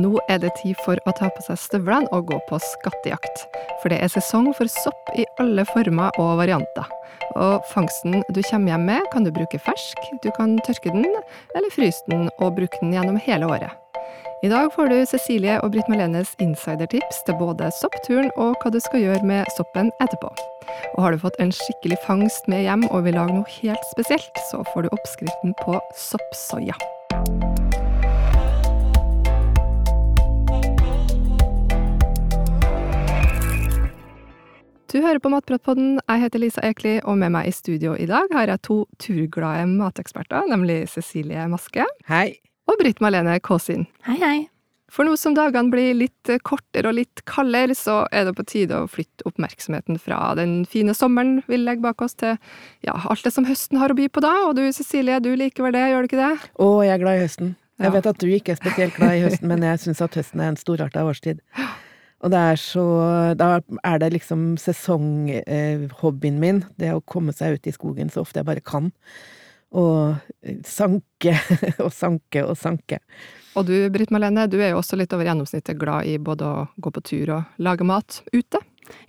Nå er det tid for å ta på seg støvlene og gå på skattejakt. For det er sesong for sopp i alle former og varianter. Og fangsten du kommer hjem med, kan du bruke fersk, du kan tørke den, eller fryse den og bruke den gjennom hele året. I dag får du Cecilie og Britt Malenes insidertips til både soppturen og hva du skal gjøre med soppen etterpå. Og har du fått en skikkelig fangst med hjem og vil lage noe helt spesielt, så får du oppskriften på soppsoya. Du hører på Matpratpodden. Jeg heter Lisa Ekli, og med meg i studio i dag har jeg to turglade mateksperter, nemlig Cecilie Maske Hei. og Britt Marlene Kåsin. Hei, hei. For nå som dagene blir litt kortere og litt kaldere, så er det på tide å flytte oppmerksomheten fra den fine sommeren vi legger bak oss, til ja, alt det som høsten har å by på da. Og du Cecilie, du liker vel det, gjør du ikke det? Å, jeg er glad i høsten. Jeg Ja. vet at du ikke er spesielt glad i høsten, men jeg syns at høsten er en storarta årstid. Og det er så Da er det liksom sesonghobbyen min, det å komme seg ut i skogen så ofte jeg bare kan. Og eh, sanke og sanke og sanke. Og du Britt Marlene, du er jo også litt over gjennomsnittet glad i både å gå på tur og lage mat ute.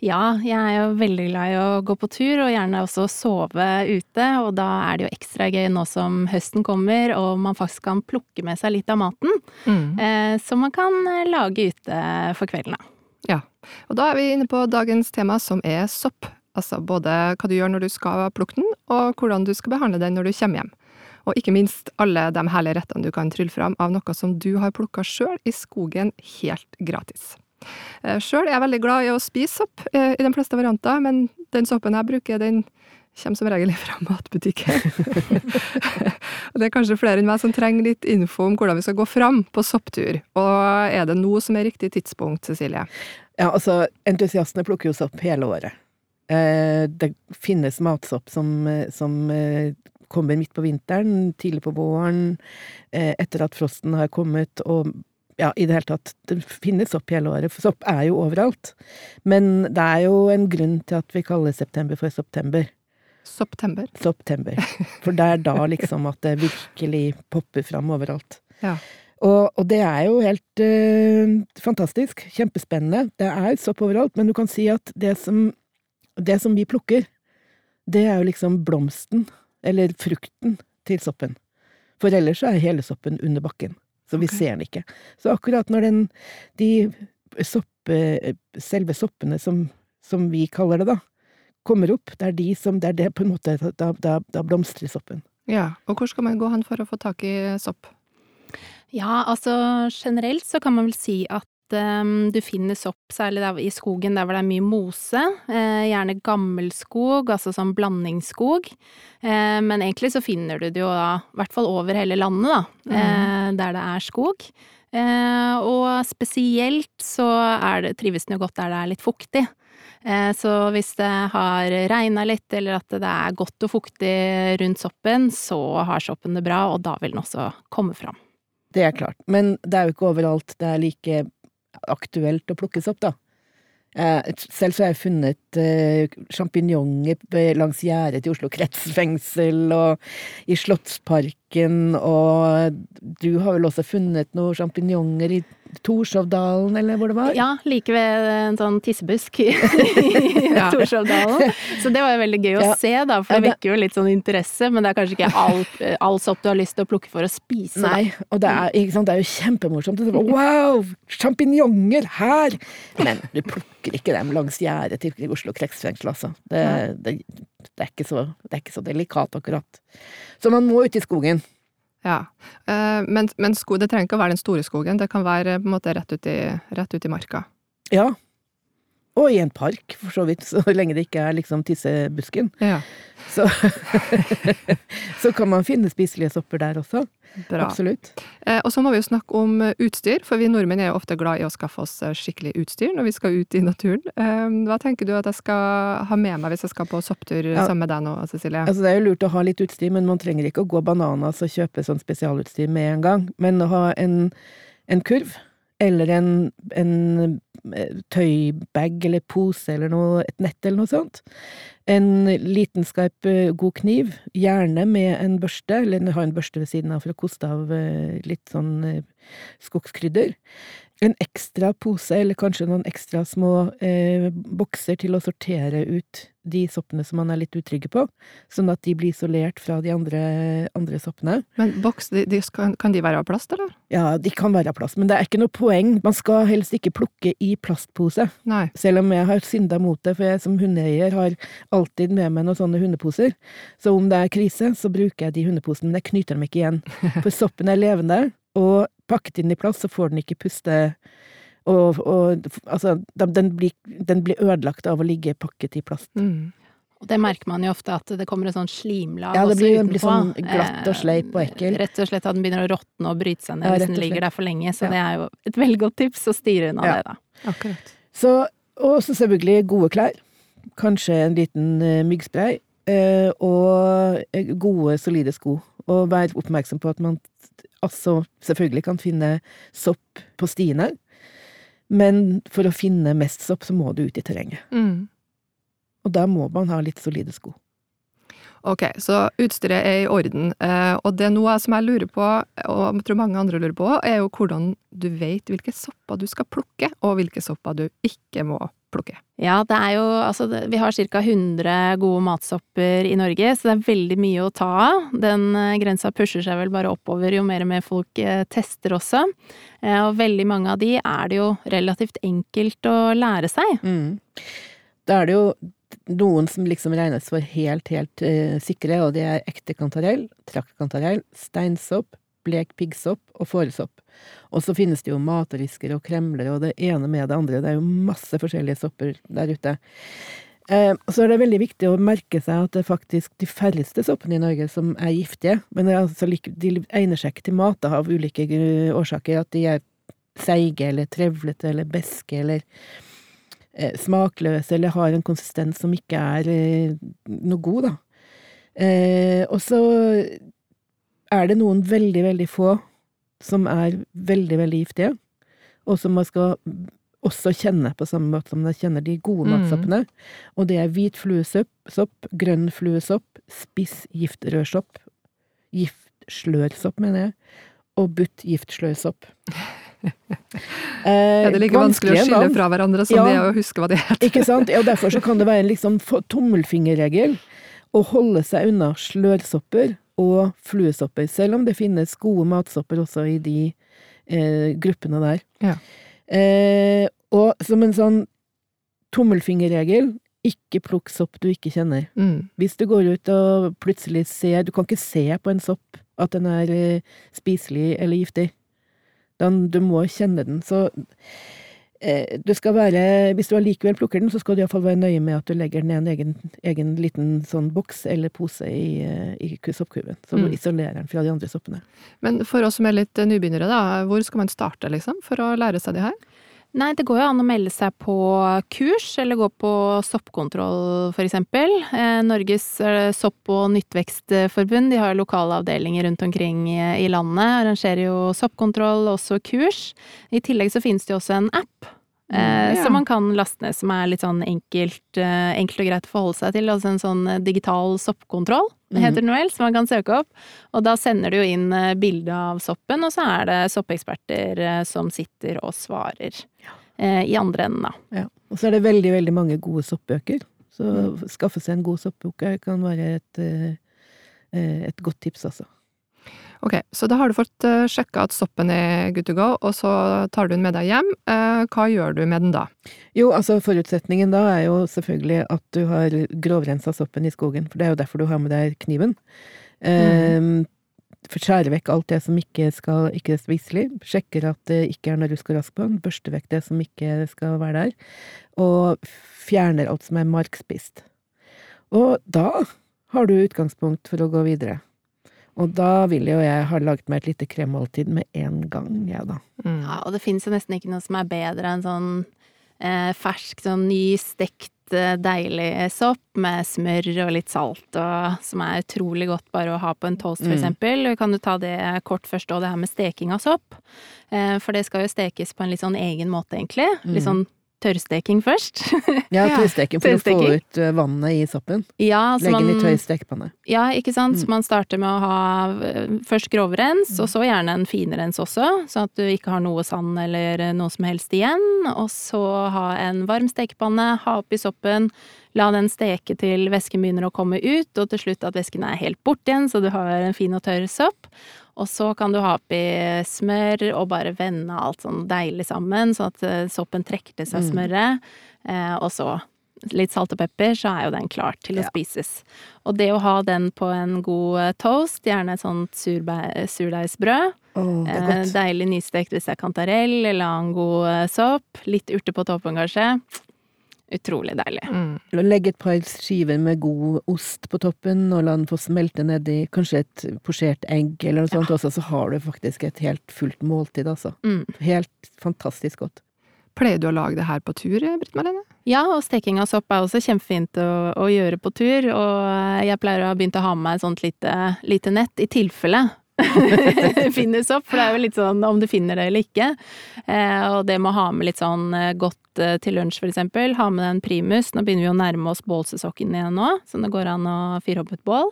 Ja, jeg er jo veldig glad i å gå på tur, og gjerne også sove ute. Og da er det jo ekstra gøy nå som høsten kommer, og man faktisk kan plukke med seg litt av maten. Eh, som man kan eh, lage ute for kvelden, da. Ja. Og da er vi inne på dagens tema, som er sopp. Altså både hva du gjør når du skal plukke den, og hvordan du skal behandle den når du kommer hjem. Og ikke minst alle de herlige rettene du kan trylle fram av noe som du har plukka sjøl i skogen helt gratis. Sjøl er jeg veldig glad i å spise sopp eh, i de fleste varianter, men den soppen jeg bruker, den kommer som regel fra matbutikken. og det er kanskje flere enn meg som trenger litt info om hvordan vi skal gå fram på sopptur. Og er det nå som er riktig tidspunkt, Cecilie? Ja, altså, entusiastene plukker jo sopp hele året. Eh, det finnes matsopp som, eh, som eh, kommer midt på vinteren, tidlig på våren, etter at frosten har kommet, og ja, i det hele tatt, det finnes sopp hele året, for sopp er jo overalt. Men det er jo en grunn til at vi kaller september for september. September. September. For det er da liksom at det virkelig popper fram overalt. Ja. Og, og det er jo helt eh, fantastisk. Kjempespennende. Det er sopp overalt, men du kan si at det som, det som vi plukker, det er jo liksom blomsten, eller frukten, til soppen. For ellers så er hele soppen under bakken, så vi okay. ser den ikke. Så akkurat når den, de soppe, selve soppene som, som vi kaller det da, kommer opp, det er de som, det er det på en måte, da, da, da blomstrer soppen. ja. Og hvor skal man gå hen for å få tak i sopp? Ja, altså generelt så kan man vel si at ehm, du finner sopp, særlig der i skogen der hvor det er mye mose. Eh, gjerne gammelskog, altså sånn blandingsskog. Eh, men egentlig så finner du det jo da, i hvert fall over hele landet, da, eh, der det er skog. Eh, og spesielt så er det, trives den jo godt der det er litt fuktig. Eh, så hvis det har regna litt, eller at det er godt og fuktig rundt soppen, så har soppen det bra, og da vil den også komme fram. Det er klart. Men det er jo ikke overalt det er like aktuelt å plukke sopp, da. Eh, selv så har jeg funnet eh, sjampinjonger langs gjerdet til Oslo kretsfengsel og i Slottsparken, og du har vel også funnet noen sjampinjonger i Torshovdalen, eller hvor det var? Ja, like ved en sånn tissebusk i Ja. Torshovdalen. Så det var jo veldig gøy å Ja. se, da, for det vekker jo litt sånn interesse. Men det er kanskje ikke all, all sopp du har lyst til å plukke for å spise, da. Nei, og det er, sant, det er jo kjempemorsomt. Det var, bare, Wow! Sjampinjonger her! Men du plukker ikke dem langs gjerdet til Oslo kretsfengsel, altså. Det, det, det, er ikke så, det er ikke så delikat, akkurat. Så man må ut i skogen. Ja. Eh, Men, men sko, det trenger ikke å være den store skogen, det kan være på en måte rett ut i, rett ut i marka. Ja. Og i en park, for så vidt, så lenge det ikke er liksom tissebusken. Ja, Så, så kan man finne spiselige sopper der også. bra. Absolutt. Eh, Og så må vi jo snakke om eh, utstyr, for vi nordmenn er jo ofte glad i å skaffe oss eh, skikkelig utstyr når vi skal ut i naturen. Eh, Hva tenker du at jeg skal ha med meg hvis jeg skal på sopptur Ja. sammen med deg nå, Cecilie? Altså, det er jo lurt å ha litt utstyr, men man trenger ikke å gå bananas og kjøpe sånn spesialutstyr med en gang. Men å ha en, en kurv, eller en, en tøybag eller pose eller noe, et nett eller noe sånt. En liten skarp, eh, god kniv, gjerne med en børste, eller ha en børste ved siden av for å koste av eh, litt sånn eh, skogskrydder. En ekstra pose, eller kanskje noen ekstra små eh, bokser til å sortere ut de soppene som man er litt utrygge på, sånn at de blir isolert fra de andre, andre soppene. Men boks, de, de skal, kan de være av plast, eller? Ja, de kan være av plast, men det er ikke noe poeng. Man skal helst ikke plukke i plastpose. Nei. Selv om jeg har synda mot det, for jeg som hundeeier har alltid med meg noen sånne hundeposer. Så om det er krise, så bruker jeg de hundeposene, men jeg knyter dem ikke igjen. For soppen er levende, og pakket inn i plast, så får den ikke puste. Og, og altså, den blir, den blir, ødelagt av å ligge pakket i plast. Mm. Og det merker man jo ofte, at det kommer et sånn slimlag ja, det blir, også utenpå. blir sånn glatt og sleip og ekkel. Rett og slett at den begynner å råtne og bryte seg ned Ja, hvis den ligger der for lenge. Så Ja. det er jo et veldig godt tips å styre unna Ja. det, da. Akkurat. Så, og så selvfølgelig gode klær. Kanskje en liten eh, myggspray. eh, og eh, gode, solide sko. Og vær oppmerksom på at man altså selvfølgelig kan finne sopp på stiene, men for å finne mest sopp, så må du ut i terrenget. Mm. Og da må man ha litt solide sko. Ok, så utstyret er i orden. Eh, og det er noe som jeg lurer på, og jeg tror mange andre lurer på, er jo hvordan du vet hvilke sopper du skal plukke, og hvilke sopper du ikke må plukke. Ja, det er jo altså Vi har ca. 100 gode matsopper i Norge, så det er veldig mye å ta av. Den eh, grensa pusher seg vel bare oppover jo mer og mer folk eh, tester også. Eh, og veldig mange av de er det jo relativt enkelt å lære seg. Mm. Da er det jo noen som liksom regnes for helt, helt uh, sikre, og det er ekte kantarell, traktkantarell, steinsopp, blek piggsopp og fåresopp. Og så finnes det jo matrisker og kremler og det ene med det andre, det er jo masse forskjellige sopper der ute. Eh, så er det veldig viktig å merke seg at det er faktisk de færreste soppene i Norge som er giftige, men er altså like, de egner seg ikke til mat av ulike årsaker, at de er seige eller trevlete eller beske eller eh, smakløse eller har en konsistens som ikke er eh, noe god, da. Eh, og så er det noen veldig, veldig få som er veldig, veldig giftige, og som man skal også kjenne på samme måte som man kjenner de gode Mm. matsoppene. Og det er hvit fluesopp, grønn fluesopp, spiss giftrødsopp, giftslørsopp, mener jeg, og butt giftslørsopp. Eh, Er det like vanskelig å skille navn. fra hverandre som Ja. det å huske hva de heter? Ikke sant? Og derfor så kan det være en liksom tommelfingerregel å holde seg unna slørsopper og fluesopper, selv om det finnes gode matsopper også i de eh, gruppene der. Ja. Eh, og som en sånn tommelfingerregel, ikke plukk sopp du ikke kjenner. Mm. Hvis du går ut og plutselig ser Du kan ikke se på en sopp at den er eh, spiselig eller giftig. Den, du må kjenne den. Så eh, du skal være Hvis du allikevel plukker den, så skal du iallfall være nøye med at du legger den i en egen, egen liten sånn boks eller pose i, eh, i soppkurven. Så du Mm. isolerer den fra de andre soppene. Men for oss som er litt nybegynnere, da, hvor skal man starte, liksom, for å lære seg de her? Nei, det går jo an å melde seg på kurs, eller gå på soppkontroll, eksempel. Eh, Norges eh, sopp- og nyttvekstforbund, de har lokale avdelinger rundt omkring i, i landet, arrangerer jo soppkontroll, også kurs. I tillegg så finnes det jo også en app. Eh, Mm, ja. Som man kan laste ned, som er litt sånn enkelt, eh, enkelt og greit å forholde seg til. Altså en sånn eh, digital soppkontroll. Heter den vel, som man kan søke opp. Og da sender du jo inn eh, bilde av soppen, og så er det soppeksperter eh, som sitter og svarer eh, i andre enden, da. Ja. Og så er det veldig, veldig mange gode soppbøker. Så Mm. skaffe seg en god soppbok kan være et, et godt tips, altså. Ok, så da har du fått uh, sjekka at soppen er good to go, og så tar du den med deg hjem. Eh, hva gjør du med den da? Jo, altså forutsetningen da er jo selvfølgelig at du har grovrensa soppen i skogen, for det er jo derfor du har med deg kniven. Mm. for skjære vekk alt det som ikke, skal, ikke er spiselig, sjekker at det ikke er noe rusk og rask på den, børster vekk det som ikke skal være der, og fjerner alt som er markspist. Og da har du utgangspunkt for å gå videre. Og da vil jo jeg ha lagd meg et lite kremmåltid med en gang, jeg da. Mm. Ja, og det finnes jo nesten ikke noe som er bedre enn sånn eh, fersk, sånn nystekt, stekt, deilig sopp med smør og litt salt, og som er utrolig godt bare å ha på en toast, for Mm. eksempel. Kan du ta det kort først, og det her med steking av sopp? Eh, for det skal jo stekes på en litt sånn egen måte, egentlig. Litt Mm. sånn tørrsteking først. Ja, tørrsteking for å få ut eh, vannet i soppen. ja, så Legge den i man- tørr stekepanne. Ja, ikke sant. Mm. man starter med å ha eh, først grovrens, og så gjerne en finrens også, sånn at du ikke har noe sand eller eh, noe som helst igjen. Og så ha en varm stekepanne, ha oppi soppen, la den steke til væsken begynner å komme ut, og til slutt at væsken er helt borte igjen, så du har en fin og tørr sopp. Og så kan du ha oppi smør og bare vende alt sånn deilig sammen, sånn at eh, soppen trekker til seg Mm. smøret. Eh, og så litt salt og pepper, så er jo den klar til å Ja. spises. Og det å ha den på en god eh, toast, gjerne et sånt surdeigsbrød, godt. deilig nystekt hvis det er kantarell eller annen god sopp, litt urter på toppen kanskje, utrolig deilig. Mm. Legg et par skiver med god ost på toppen, og la den få smelte nedi kanskje et posjert egg eller noe sånt også, så har du faktisk et helt fullt måltid, altså. Mm. Helt fantastisk godt. Pleier du å lage det her på tur, Britt Marlene? Ja, og steking av sopp er også kjempefint å, å gjøre på tur, og jeg pleier å ha begynt å ha med meg et sånt lite, lite nett, i tilfelle finner sopp, for det er jo litt sånn om du finner det eller ikke. Eh, og det med å ha med litt sånn eh, godt eh, til lunsj, for eksempel. Ha med en primus. Nå begynner vi å nærme oss bålsesongen igjen nå, så det går an å fyre opp et bål.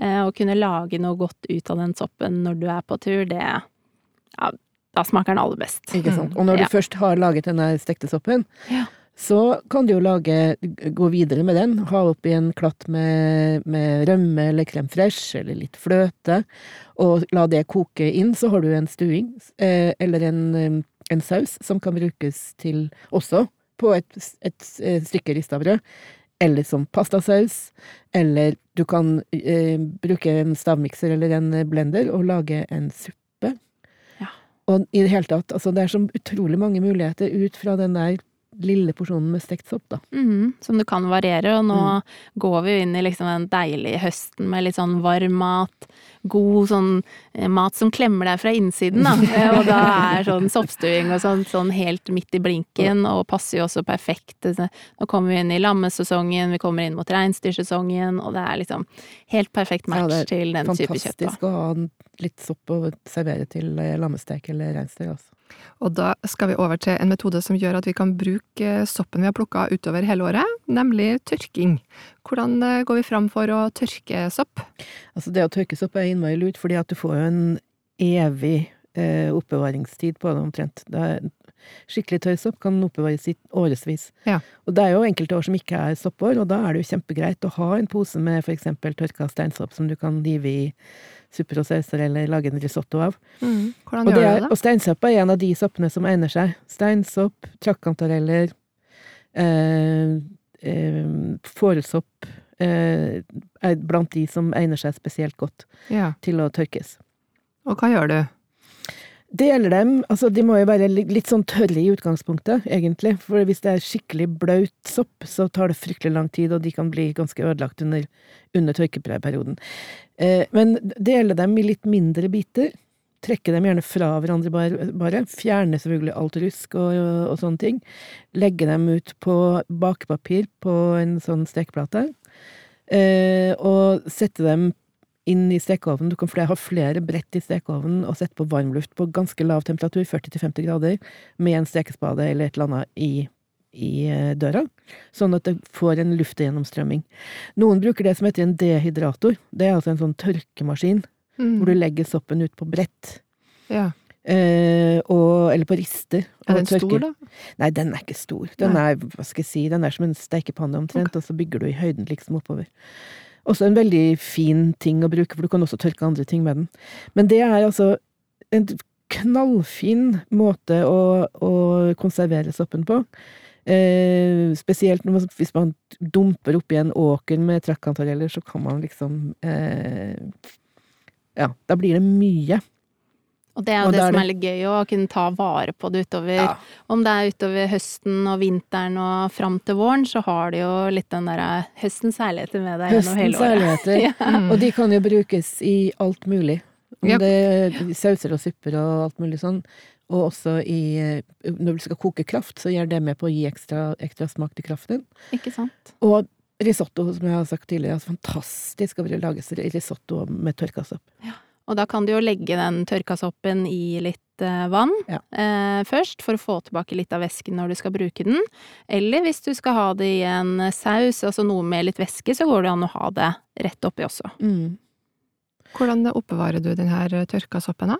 å og kunne lage noe godt ut av den soppen når du er på tur, det Ja, da smaker den aller best. Ikke sant? Og når Ja. du først har laget denne stekte soppen, Ja. så kan du jo lage Gå videre med den. Ha oppi en klatt med, med rømme eller crème fraîche eller litt fløte, og la det koke inn. Så har du en stuing, eh, eller en, eh, en saus, som kan brukes til også på et, et, eh, stykke rista brød. Eller som pastasaus. Eller du kan eh, bruke en stavmikser eller en blender og lage en suppe. Ja. Og i det hele tatt, altså det er så utrolig mange muligheter ut fra den der lille porsjonen med stekt sopp, da. Mhm, som du kan variere, og nå Mm. går vi jo inn i liksom den deilige høsten med litt sånn varm mat. God sånn eh, mat som klemmer deg fra innsiden, da. Eh, og da er sånn soppstuing og sånn, sånn helt midt i blinken, og passer jo også perfekt. Nå kommer vi inn i lammesesongen, vi kommer inn mot reinsdyrsesongen, og det er liksom helt perfekt Ja, match det er til den type kjøtt. er Fantastisk å ha litt sopp å servere til eh, lammestek eller reinsdyr, altså. Og da skal vi over til en metode som gjør at vi kan bruke eh, soppen vi har plukka utover hele året, nemlig tørking. Hvordan eh, går vi fram for å tørke sopp? Altså det å tørke sopp er innmari lurt, fordi at du får jo en evig eh, oppbevaringstid på det omtrent. Det er, skikkelig tørr sopp kan oppbevares i årevis. Ja. Og det er jo enkelte år som ikke er soppår, og da er det jo kjempegreit å ha en pose med eksempel tørka steinsopp som du kan live i supper og sauser eller lage en risotto av. Hvordan Og, gjør er, du det? og steinsopp er en av de soppene som egner seg. Steinsopp, trakkantareller, eh, eh, fåresopp eh, er blant de som egner seg spesielt godt Ja. til å tørkes. Og hva gjør du? Deler dem, altså de må jo være litt sånn tørre i utgangspunktet, egentlig. For hvis det er skikkelig blaut sopp, så tar det fryktelig lang tid, og de kan bli ganske ødelagt under, under tørkeperioden. Eh, men dele dem i litt mindre biter. Trekke dem gjerne fra hverandre bare. bare. Fjerne selvfølgelig alt rusk og, og sånne ting. Legge dem ut på bakepapir på en sånn stekeplate. Eh, og sette dem inn i stekeovnen. Du kan ha flere brett i stekeovnen og sette på varmluft på ganske lav temperatur, 40-50 grader, med en stekespade eller et eller annet i, i eh, døra, sånn at det får en luftgjennomstrømming. Noen bruker det som heter en dehydrator. Det er altså en sånn tørkemaskin Mm. hvor du legger soppen ut på brett. Ja. Eh, og, eller på rister. Er den stor, da? Nei, den er ikke stor. Den er, hva skal jeg si, den er som en stekepanne omtrent, og så bygger du i høyden liksom oppover. Også en veldig fin ting å bruke, for du kan også tørke andre ting med den. Men det er altså en knallfin måte å, å konservere soppen på. Eh, spesielt man, hvis man dumper oppi en åker med trakkantareller, så kan man liksom eh, Ja, da blir det mye. Og det er jo det, det som er litt gøy å kunne ta vare på det utover Ja. Om det er utover høsten og vinteren og fram til våren, så har du jo litt den derre høstens herligheter med deg gjennom hele året. herligheter. Ja. Mm. Og de kan jo brukes i alt mulig. Om Ja. det er sauser og supper og alt mulig sånn. Og også i eh, Når du skal koke kraft, så gjør det med på å gi ekstra, ekstra smak til kraften. Ikke sant? Og risotto, som jeg har sagt tidligere, er fantastisk å lage risotto med tørka sopp. Og da kan du jo legge den tørka soppen i litt eh, vann Ja. eh, først, for å få tilbake litt av væsken når du skal bruke den. Eller hvis du skal ha det i en saus, altså noe med litt væske, så går det an å ha det rett oppi også. Mm. Hvordan oppbevarer du den her tørka soppen, da?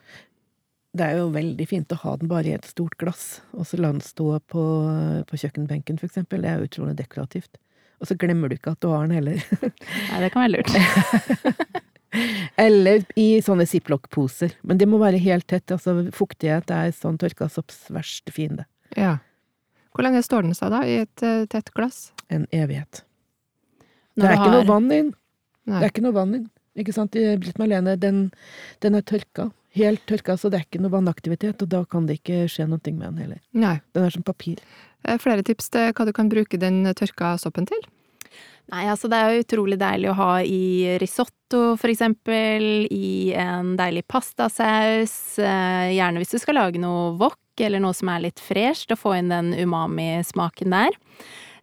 Det er jo veldig fint å ha den bare i et stort glass, og så la den stå på, på kjøkkenbenken, for eksempel. Det er jo utrolig dekorativt. Og så glemmer du ikke at du har den heller. Nei, det kan være lurt. Eller i sånne ziplock-poser. Men det må være helt tett. altså Fuktighet er sånn tørka sopps verste fiende. Ja. Hvor lenge står den seg, da, i et uh, tett glass? En evighet. Når det er du ikke noe vann i den. Nei. Det er ikke noe vann i den. Ikke sant? Britt Marlene, den, den er tørka. Helt tørka, så det er ikke noe vannaktivitet, og da kan det ikke skje noe med den heller. Nei. Den er som papir. Eh, Flere tips til hva du kan bruke den tørka soppen til? Nei, altså det er jo utrolig deilig å ha i risotto, for eksempel, i en deilig pastasaus, eh, gjerne hvis du skal lage noe wok, eller noe som er litt fresht, og få inn den umami-smaken der.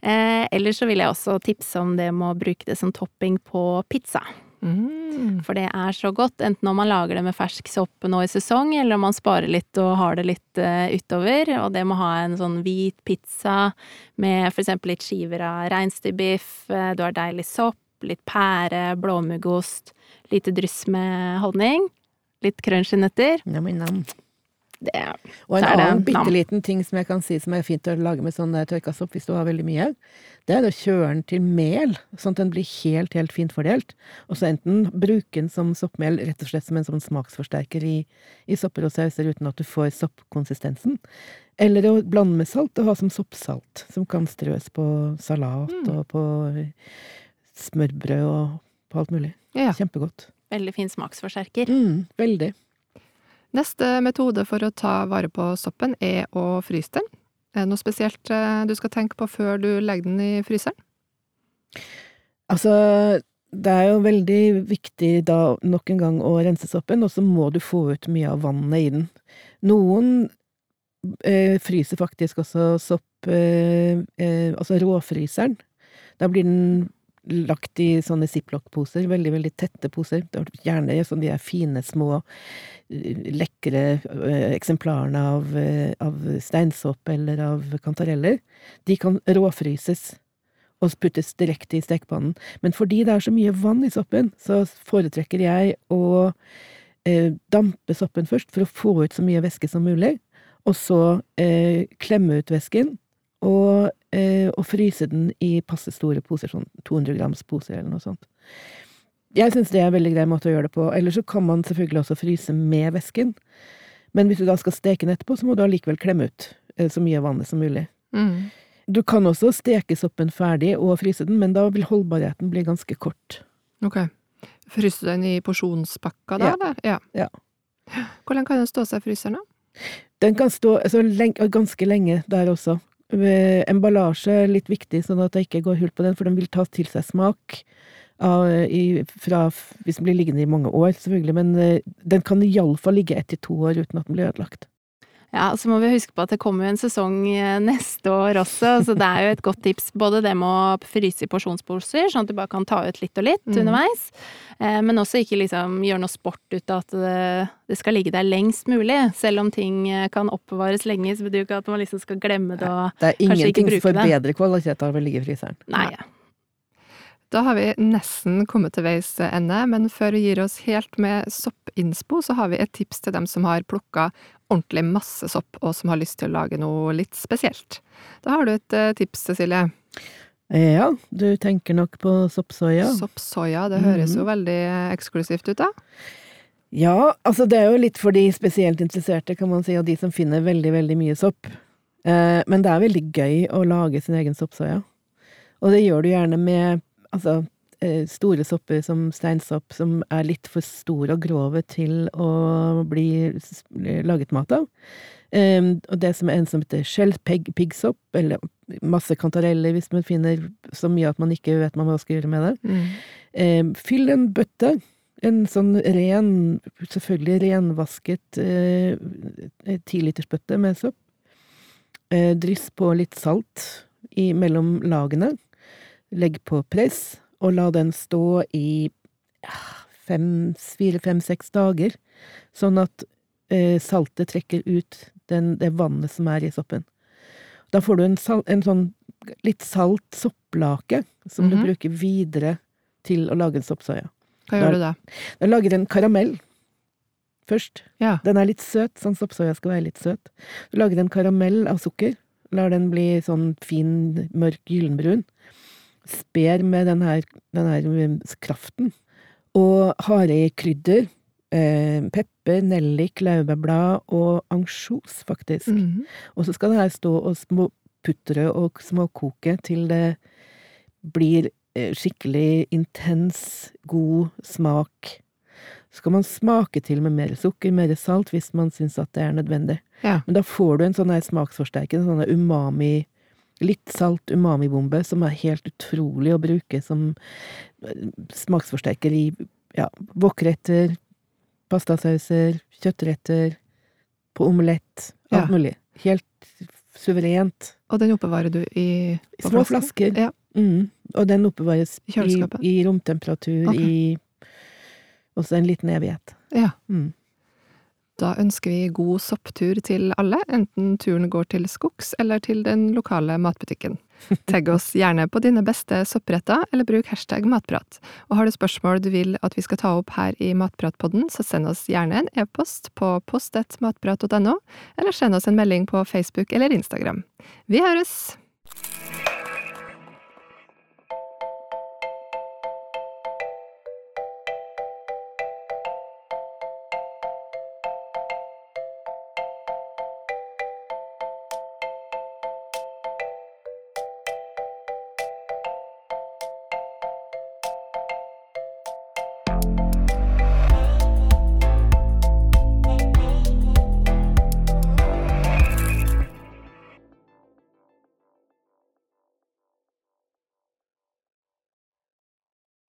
Eh, eller så vil jeg også tipse om det med å bruke det som topping på pizza. Mm. For det er så godt, enten om man lager det med fersk sopp nå i sesong, eller om man sparer litt og har det litt uh, utover. Og det med å ha en sånn hvit pizza med for eksempel litt skiver av reinsdyrbiff, eh, du har deilig sopp, litt pære, blåmuggost, lite dryss med honning, litt crunchy-nøtter. Nam, nam. Det Og en annen bitte liten ting som jeg kan si som er fint å lage med sånn der tørka sopp hvis du har veldig mye, det er å kjøre den til mel, sånn at den blir helt, helt fint fordelt. Og så enten bruke den som soppmel rett og slett som en sånn smaksforsterker i, i sopper og sauser uten at du får soppkonsistensen. Eller å blande med salt og ha som soppsalt, som kan strøs på salat Mm. og på smørbrød og på alt mulig. Ja. Kjempegodt. veldig fin smaksforsterker. Mm, veldig. Neste metode for å ta vare på soppen er å fryse den. Er det noe spesielt eh, du skal tenke på før du legger den i fryseren? Altså, det er jo veldig viktig da nok en gang å rense soppen, og så må du få ut mye av vannet i den. Noen eh, fryser faktisk også sopp eh, eh, Altså råfryseren. Da blir den lagt i sånne ziplock-poser, veldig, veldig tette poser. Er Gjerne sånn de er fine, små, eh, lekre eh, eksemplarene av, eh, av steinsopp eller av kantareller. De kan råfryses og puttes direkte i stekepannen. Men fordi det er så mye vann i soppen, så foretrekker jeg å eh, dampe soppen først for å få ut så mye væske som mulig, og så eh, klemme ut væsken og, eh, og fryse den i passe store poser, sånn 200 grams poser eller noe sånt. Jeg syns det er en veldig grei måte å gjøre det på. Eller så kan man selvfølgelig også fryse med væsken. Men hvis du da skal steke den etterpå, så må du allikevel klemme ut eh, så mye av vannet som mulig. Mm. Du kan også steke soppen ferdig og fryse den, men da vil holdbarheten bli ganske kort. Ok. Fryser du den i porsjonspakka da, Ja. eller? Ja. Ja. Hvor lenge kan den stå seg i fryseren, da? Den kan stå altså, lenge, ganske lenge der også. Eh, Emballasje er litt viktig, sånn at det ikke går hull på den, for den vil ta til seg smak. Av, i, fra, hvis den blir liggende i mange år, selvfølgelig, men eh, den kan iallfall ligge ett til to år uten at den blir ødelagt. Ja, så må vi huske på at det kommer jo en sesong eh, neste år også, så det er jo et godt tips. Både det med å fryse i porsjonsposer, sånn at du bare kan ta ut litt og litt Mm. underveis. Eh, men også ikke liksom gjøre noe sport ut av at det, det skal ligge der lengst mulig. Selv om ting eh, kan oppbevares lenge, så betyr jo ikke at man liksom skal glemme det og Det er Kanskje ikke ingenting Det som får det. bedre kvalitet av å ligge i fryseren. Nei. Da har vi nesten kommet til veis ende, men før vi gir oss helt med soppinspo, så har vi et tips til dem som har plukka ordentlig masse sopp, og som har lyst til å lage noe litt spesielt. Da har du et eh, tips, Cecilie. Ja, du tenker nok på soppsoya. Soppsoya, det høres jo veldig eksklusivt ut, da. Ja, altså det er jo litt for de spesielt interesserte, kan man si, og de som finner veldig, veldig mye sopp. Eh, men det er veldig gøy å lage sin egen soppsoya. Og det gjør du gjerne med altså, eh, store sopper som steinsopp, som er litt for store og grove til å bli laget mat av. Eh, og det som er en som heter skjellpiggsopp, eller masse kantareller hvis man finner så mye at man ikke vet hva man skal gjøre med det. Mm. fyll en bøtte. En sånn ren, selvfølgelig renvasket eh, tilitersbøtte med sopp. Eh, dryss på litt salt i, mellom lagene. Legg på press, og la den stå i ja, fem, fire, fem, seks dager. Sånn at eh, saltet trekker ut den, det vannet som er i soppen. Da får du en, sal, en sånn litt salt sopplake som du Mhm. bruker videre til å lage en soppsoya. Hva gjør du da? Da lager du en karamell først. Ja. Den er litt søt, sånn soppsoya skal være litt søt. Du lager en karamell av sukker, lar den bli sånn fin, mørk gyllenbrun. Sper med den her, den her um, kraften. Og har i krydder. Eh, pepper, nellik, laurbærblad og ansjos, faktisk. Mhm. Og så skal det her stå og småputre og småkoke til det blir eh, skikkelig intens, god smak. Så skal man smake til med mer sukker, mer salt, hvis man syns at det er nødvendig. Ja. Men da får du en sånn smaksforsterkende, en sånn her umami Litt salt umamibombe, som er helt utrolig å bruke som eh, smaksforsterker i ja, wokretter, pastasauser, kjøttretter, på omelett, alt Ja. mulig. Helt suverent. Og den oppbevarer du i Små flaske? flasker. Ja. Mm. Og den oppbevares I i, romtemperatur okay. i også en liten evighet. ja. Mm. Da ønsker vi god sopptur til alle, enten turen går til skogs eller til den lokale matbutikken. Tagg oss gjerne på dine beste soppretter, eller bruk hashtag matprat. Og har du spørsmål du vil at vi skal ta opp her i Matpratpodden, så send oss gjerne en e-post på post.matprat.no, eller send oss en melding på Facebook eller Instagram. Vi høres!